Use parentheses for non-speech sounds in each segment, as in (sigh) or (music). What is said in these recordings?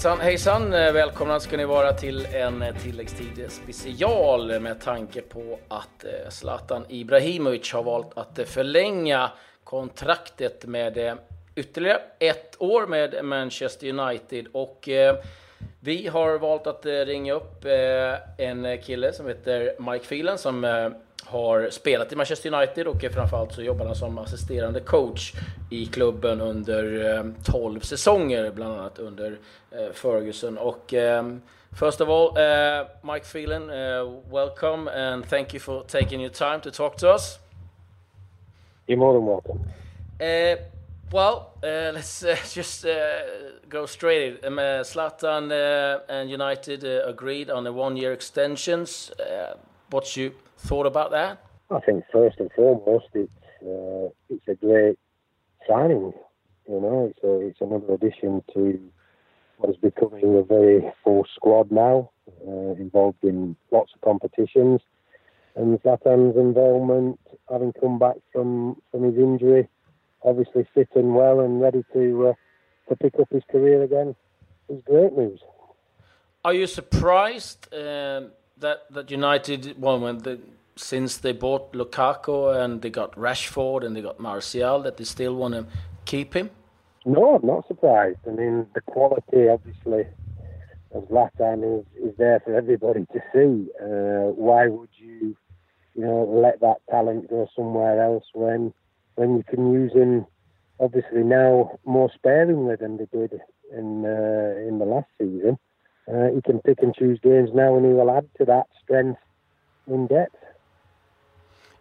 Hejsan hejsan! Eh, välkomna ska ni vara till en eh, tilläggstid special med tanke på att eh, Zlatan Ibrahimovic har valt att förlänga kontraktet med ytterligare ett år med Manchester United. Och vi har valt att ringa upp en kille som heter Mike Phelan som har spelat i Manchester United och framförallt så jobbar han som assisterande coach i klubben under 12 eh, säsonger, bland annat under eh, Ferguson. Och um, first of all, uh, Mike Phelan, uh, welcome and thank you for taking your time to talk to us. You're more than welcome. Uh, well, let's just go straight. Um, uh, Zlatan and United agreed on a one-year extensions. what's your thought about that? I think first and foremost, it's uh, it's a great signing. You know, it's a, it's another addition to what is becoming a very full squad now, uh, involved in lots of competitions. And Zlatan's involvement, having come back from, from his injury, obviously fit and well and ready to uh, to pick up his career again, is great news. Are you surprised um, that that United, well, since they bought Lukaku and they got Rashford and they got Martial, that they still want to keep him? No, I'm not surprised. I mean, the quality, obviously, of Zlatan is, is there for everybody to see. Uh, why would you, you know, let that talent go somewhere else when when you can use him, obviously now more sparingly than they did in uh, in the last season? Uh, he can pick and choose games now, and he will add to that strength in depth.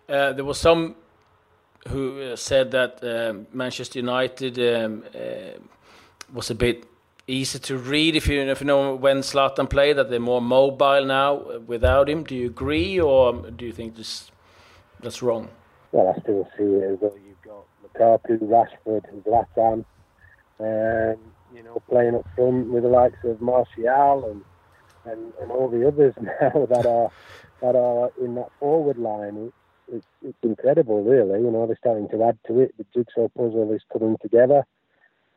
Uh, there was some who uh, said that um, Manchester United um, uh, was a bit easy to read. If you if you know when Zlatan played, that they're more mobile now without him. Do you agree, or do you think this that's wrong? Well, I still see it as though you've got Lukaku, Rashford, Zlatan. Um, you know, playing up front with the likes of Martial and and, and all the others (laughs) now that are that are in that forward line. It's, it's, incredible, really. You know, they're starting to add to it. The jigsaw puzzle is coming together,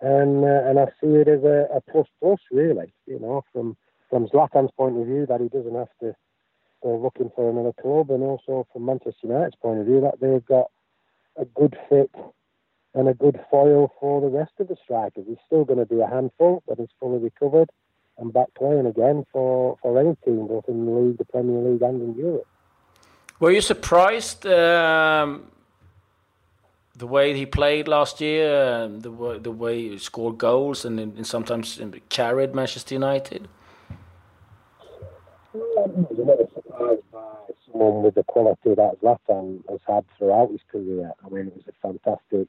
and uh, and I see it as a, a plus plus, really. You know, from from Zlatan's point of view, that he doesn't have to go looking for another club, and also from Manchester United's point of view, that they've got a good fit and a good foil for the rest of the strikers. He's still going to be a handful, but he's fully recovered and back playing again for, for any team, both in the league, the Premier League, and in Europe. Were you surprised um, the way he played last year, the way, the way he scored goals and, and sometimes carried Manchester United? I was never surprised by someone with the quality that Zlatan has had throughout his career. I mean, it was a fantastic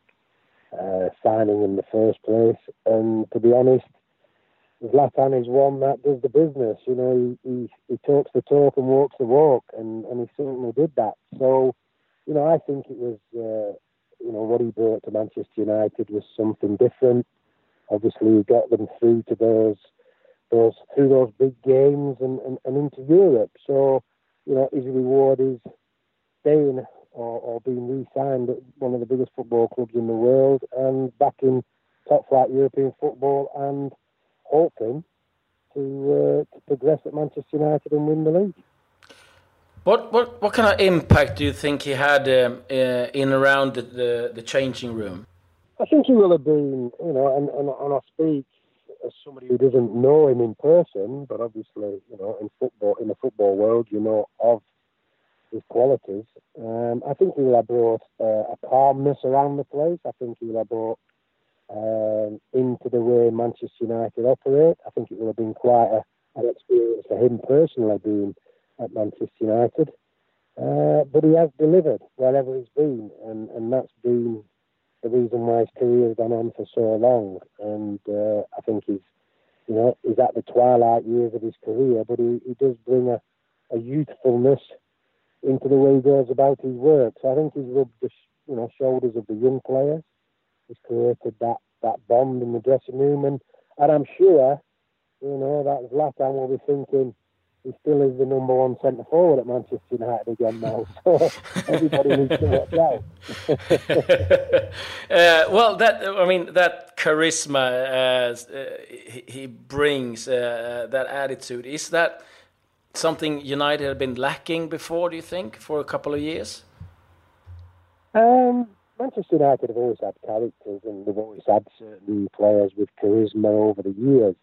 uh, signing in the first place. And to be honest, Zlatan is one that does the business. You know, he, he, he talks the talk and walks the walk, and, and he certainly did that. So, you know, I think it was, uh, you know, what he brought to Manchester United was something different. Obviously, he got them through to those, those through those big games and, and, and into Europe. So, you know, his reward is staying or, or being re-signed at one of the biggest football clubs in the world and back in top flight European football and hoping to, uh, to progress at Manchester United and win the league. What what what kind of impact do you think he had um, uh, in around the, the, the changing room? I think he will have been, you know, and, and, and I speak as somebody who doesn't know him in person, but obviously, you know, in football in the football world, you know of his qualities. Um, I think he will have brought uh, a calmness around the place. I think he will have brought um, into the way Manchester United operate. I think it will have been quite a, an experience for him personally being at Manchester United. Uh, but he has delivered wherever he's been, and, and that's been the reason why his career has gone on for so long. And uh, I think he's, you know, he's at the twilight years of his career, but he, he does bring a, a youthfulness into the way he goes about his work. So I think he's rubbed the you know shoulders of the young players. He's created that that bond in the dressing room, and and I'm sure you know that Zlatan will be thinking, he still is the number one centre forward at Manchester United again now. (laughs) So everybody needs to watch out. (laughs) uh, well, that I mean that charisma uh, he, he, brings, uh, that attitude is that something United had been lacking before? Do you think for a couple of years? Um, Manchester United have always had characters, and they've always had certain players with charisma over the years.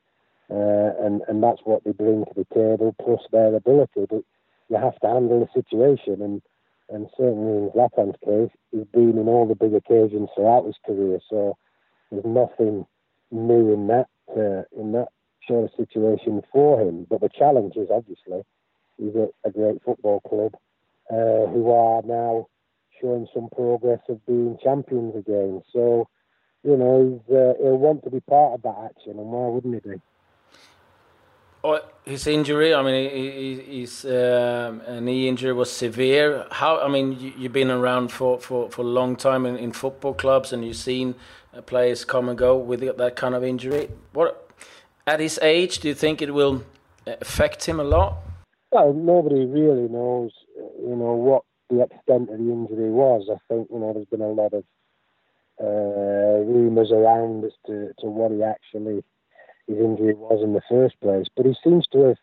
Uh, and and that's what they bring to the table plus their ability. But you have to handle the situation, and and certainly in Zlatan's case, he's been in all the big occasions throughout his career. So there's nothing new in that uh, in that of situation for him. But the challenge is obviously he's at a great football club uh, who are now showing some progress of being champions again. So you know uh, he'll want to be part of that action, and why wouldn't he be? Oh, his injury, I mean, his um, knee injury was severe. How, I mean, you, have been around for, for, for a long time in, in football clubs and you've seen players come and go with that kind of injury. What, at his age, do you think it will affect him a lot? Well, nobody really knows, you know, what the extent of the injury was. I think, you know, there's been a lot of uh, rumours around as to, to what he actually his injury was in the first place. But he seems to have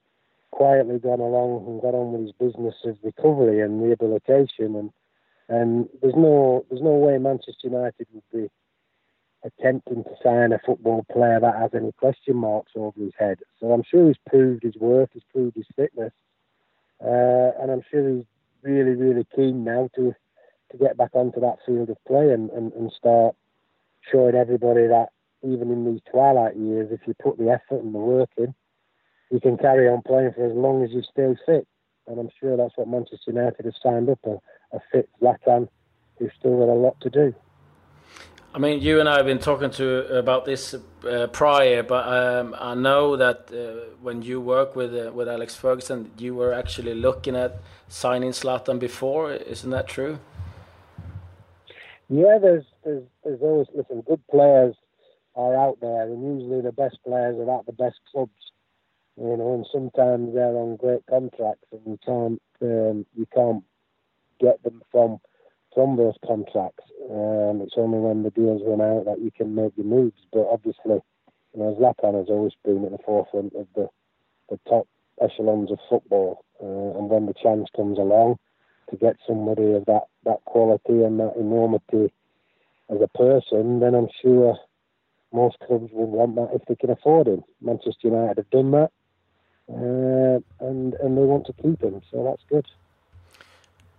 quietly gone along and got on with his business of recovery and rehabilitation. And and there's no there's no way Manchester United would be attempting to sign a football player that has any question marks over his head. So I'm sure he's proved his worth, he's proved his fitness, uh, and I'm sure he's really really keen now to to get back onto that field of play and, and, and start showing everybody that even in these twilight years, if you put the effort and the work in, you can carry on playing for as long as you stay fit. And I'm sure that's what Manchester United have signed up a, a fit Zlatan who's still got a lot to do. I mean, you and I have been talking to about this uh, prior, but um, I know that uh, when you work with uh, with Alex Ferguson, you were actually looking at signing Zlatan before. Isn't that true? Yeah, there's there's, there's always listen good players are out there, and usually the best players are at the best clubs. You know, and sometimes they're on great contracts, and you can't um, you can't get them from from those contracts. Um, it's only when the deals run out that you can make the moves. But obviously, you know, Zlatan has always been at the forefront of the the top echelons of football, uh, and when the chance comes along to get somebody of that that quality and that enormity as a person, then I'm sure most clubs will want that if they can afford him. Manchester United have done that, uh, and and they want to keep him, so that's good.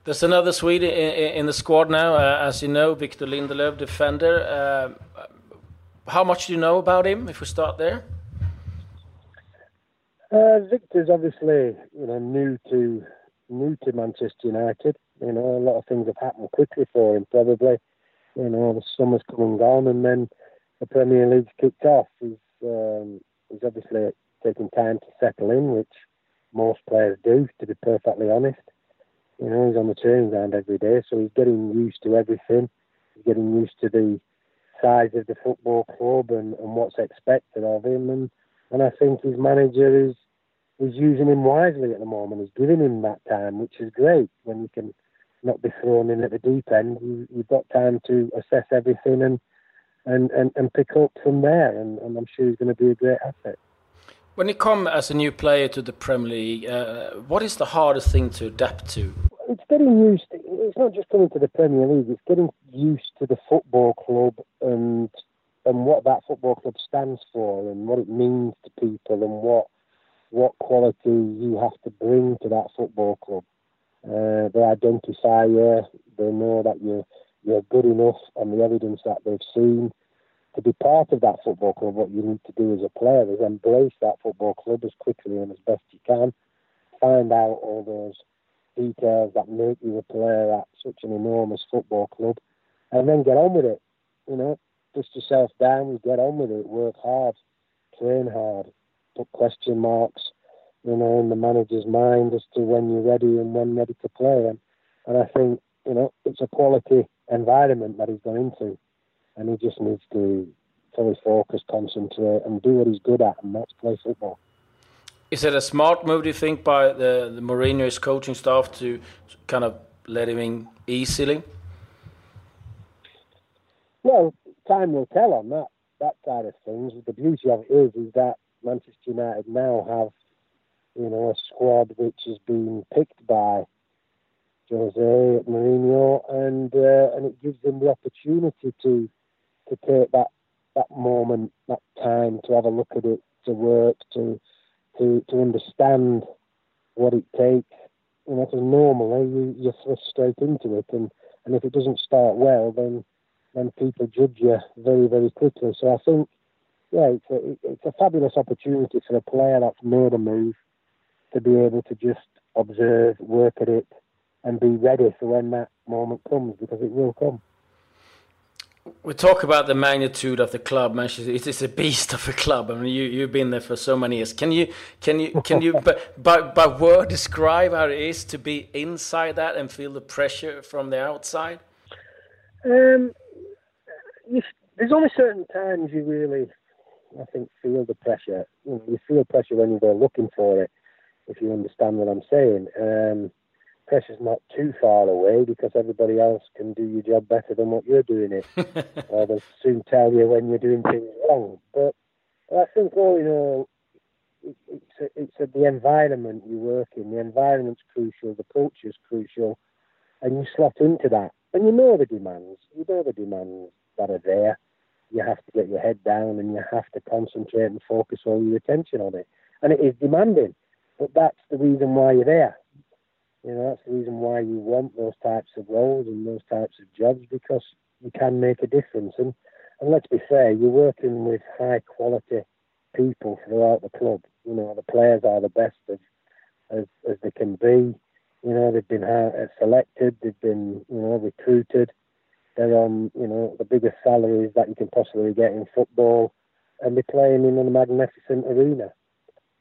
There's another Swede in, the squad now, uh, as you know, Victor Lindelöf, defender. Uh, how much do you know about him? If we start there. Uh, Victor's obviously, you know, new to new to Manchester United. You know, a lot of things have happened quickly for him. Probably, you know, the summer's come and gone, and then the Premier League's kicked off. He's, um, he's obviously taking time to settle in, which most players do, to be perfectly honest. You know, he's on the training ground every day, so he's getting used to everything. He's getting used to the size of the football club and, and what's expected of him. And, and I think his manager is is using him wisely at the moment. He's giving him that time, which is great when you can not be thrown in at the deep end. You, you've got time to assess everything and and, and, and pick up from there. And, and I'm sure he's going to be a great asset. When you come as a new player to the Premier League, uh, what is the hardest thing to adapt to? Getting used. To, it's not just coming to the Premier League. It's getting used to the football club and and what that football club stands for and what it means to people and what what quality you have to bring to that football club. Uh, they identify you. They know that you're you're good enough on the evidence that they've seen to be part of that football club. What you need to do as a player is embrace that football club as quickly and as best you can. Find out all those details that make you a player at such an enormous football club, and then get on with it. You know, dust yourself down, get on with it, work hard, train hard, put question marks, you know, in the manager's mind as to when you're ready and when ready to play. And, and I think, you know, it's a quality environment that he's gone into, and he just needs to fully focus, concentrate, and do what he's good at, and that's play football. Is it a smart move, do you think, by the, the Mourinho's coaching staff to kind of let him in easily? Well, time will tell on that that side of things. The beauty of it is, is that Manchester United now have, you know, a squad which has been picked by Jose Mourinho, and uh, and it gives them the opportunity to to take that that moment, that time to have a look at it, to work, to to to understand what it takes. You know, because normally you you thrust straight into it, and and if it doesn't start well, then then people judge you very very quickly. So I think, yeah, it's a it's a fabulous opportunity for a player that's made a move to be able to just observe, work at it, and be ready for when that moment comes because it will come we talk about the magnitude of the club, Manchester. It is a beast of a club. I mean, you you've been there for so many years. Can you can you can you (laughs) by by word describe how it is to be inside that and feel the pressure from the outside? Um, you, there's only certain times you really, I think, feel the pressure. You, know, you feel pressure when you go looking for it. If you understand what I'm saying. Um, pressure's not too far away because everybody else can do your job better than what you're doing it. (laughs) uh, they'll soon tell you when you're doing things wrong. But I think all in all, it, it's, a, it's a, the environment you work in. The environment's crucial. The culture's crucial, and you slot into that. And you know the demands. You know the demands that are there. You have to get your head down, and you have to concentrate and focus all your attention on it. And it is demanding, but that's the reason why you're there you know, that's the reason why you want those types of roles and those types of jobs because you can make a difference. And, and let's be fair, you're working with high quality people throughout the club. You know, the players are the best as, as, as they can be. You know, they've been uh, selected, they've been, you know, recruited. They're on, you know, the biggest salaries that you can possibly get in football. And they're playing in a magnificent arena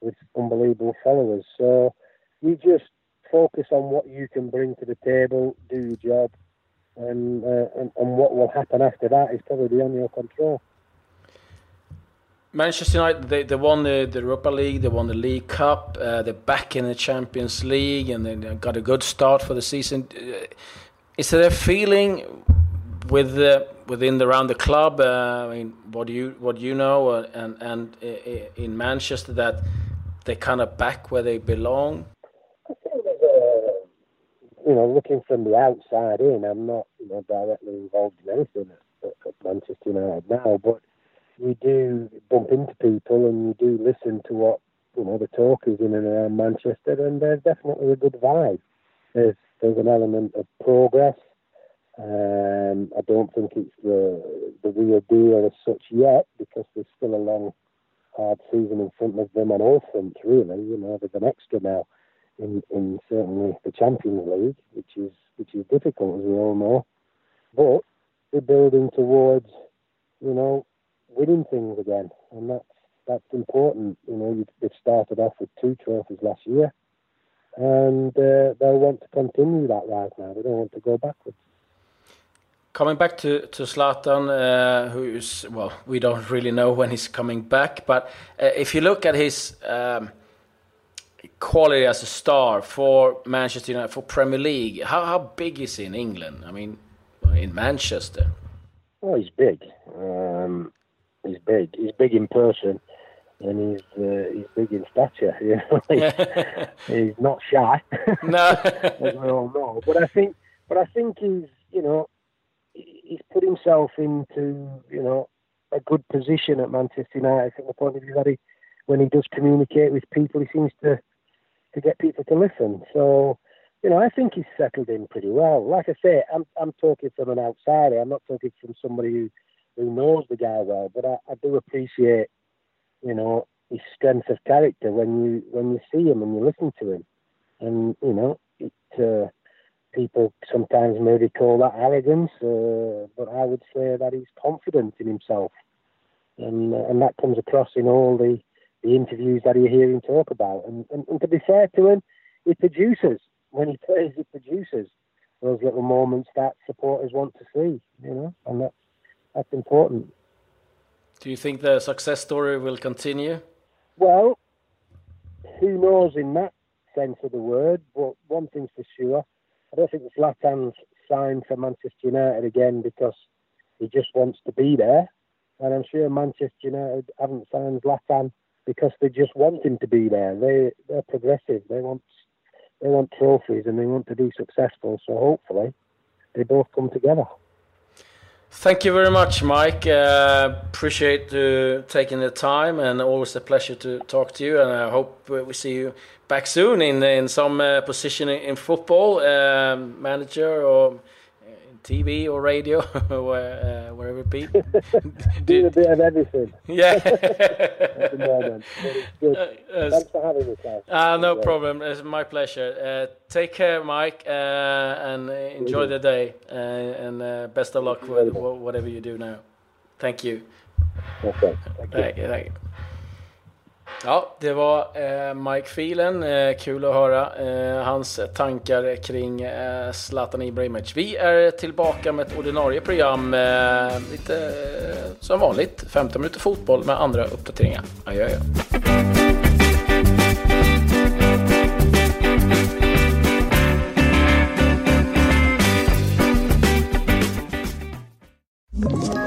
with unbelievable followers. So you just focus on what you can bring to the table, do your job, and, uh, and, and what will happen after that is probably beyond your control. Manchester United, they, they won the, the Europa League, they won the League Cup, uh, they're back in the Champions League, and they got a good start for the season. Uh, is there a feeling with the, within the around the club? Uh, I mean, what do you what do you know, uh, and and uh, in Manchester that they're kind of back where they belong? You know, looking from the outside in, I'm not, you know, directly involved in anything at, at Manchester United now, but you do bump into people and you do listen to what, you know, the talk is in and around Manchester, and there's definitely a good vibe. There's, there's an element of progress. Um, I don't think it's the the real deal as such yet because there's still a long, hard season in front of them on all fronts. Really, you know, there's an extra now in, in certainly the Champions League, which is which is difficult as we all know. But they're building towards, you know, winning things again, and that's that's important. You know, they've started off with two trophies last year, and uh, they'll want to continue that right now. They don't want to go backwards. Coming back to to Zlatan, uh, who's well, we don't really know when he's coming back, but uh, if you look at his um, quality as a star for Manchester United for Premier League. How how big is he in England? I mean, in Manchester. Oh, he's big. Um, he's big. He's big in person, and he's uh, he's big in stature. (laughs) You know, he's, (laughs) he's not shy. (laughs) No, as we all know. But I think, but I think he's you know he's put himself into you know a good position at Manchester United from the point of view that he, when he does communicate with people, he seems to to get people to listen. So, you know, I think he's settled in pretty well. Like I say, I'm I'm talking from an outsider. I'm not talking from somebody who who knows the guy well, but I, I do appreciate, you know, his strength of character when you when you see him and you listen to him, and you know, it, uh, people sometimes maybe call that arrogance, uh, but I would say that he's confident in himself, and uh, and that comes across in all the the interviews that you hear him talk about. And, and, and to be fair to him, he produces when he plays. He produces those little moments that supporters want to see. You know, and that's that's important. Do you think the success story will continue? Well, who knows in that sense of the word? But one thing's for sure, I don't think Zlatan's signed for Manchester United again because he just wants to be there. And I'm sure Manchester United haven't signed Zlatan because they just want him to be there. They they're progressive. They want they want trophies and they want to be successful. So hopefully they both come together. Thank you very much, Mike. Uh, appreciate uh, taking the time, and always a pleasure to talk to you. And I hope we see you back soon in in some uh, position in football, um, manager or TV or radio, (laughs) or uh, wherever it be. (laughs) Do a bit of everything. Yeah. At the moment. But it's good. Uh, Thanks for having me, Klaus. Uh, no Yeah. problem. It's my pleasure. Uh, take care, Mike, uh, and uh, enjoy the day. Uh, and uh, best of luck with wh- whatever you do now. Thank you. Okay. Thank you. Tack, tack. Ja, det var eh, Mike Phelan. Eh, kul att höra eh, hans tankar kring eh, Zlatan Ibrahimovic. Vi är tillbaka med ett ordinarie program. Eh, lite eh, som vanligt. 15 minuter fotboll med andra uppdateringar. Adjö, adjö. you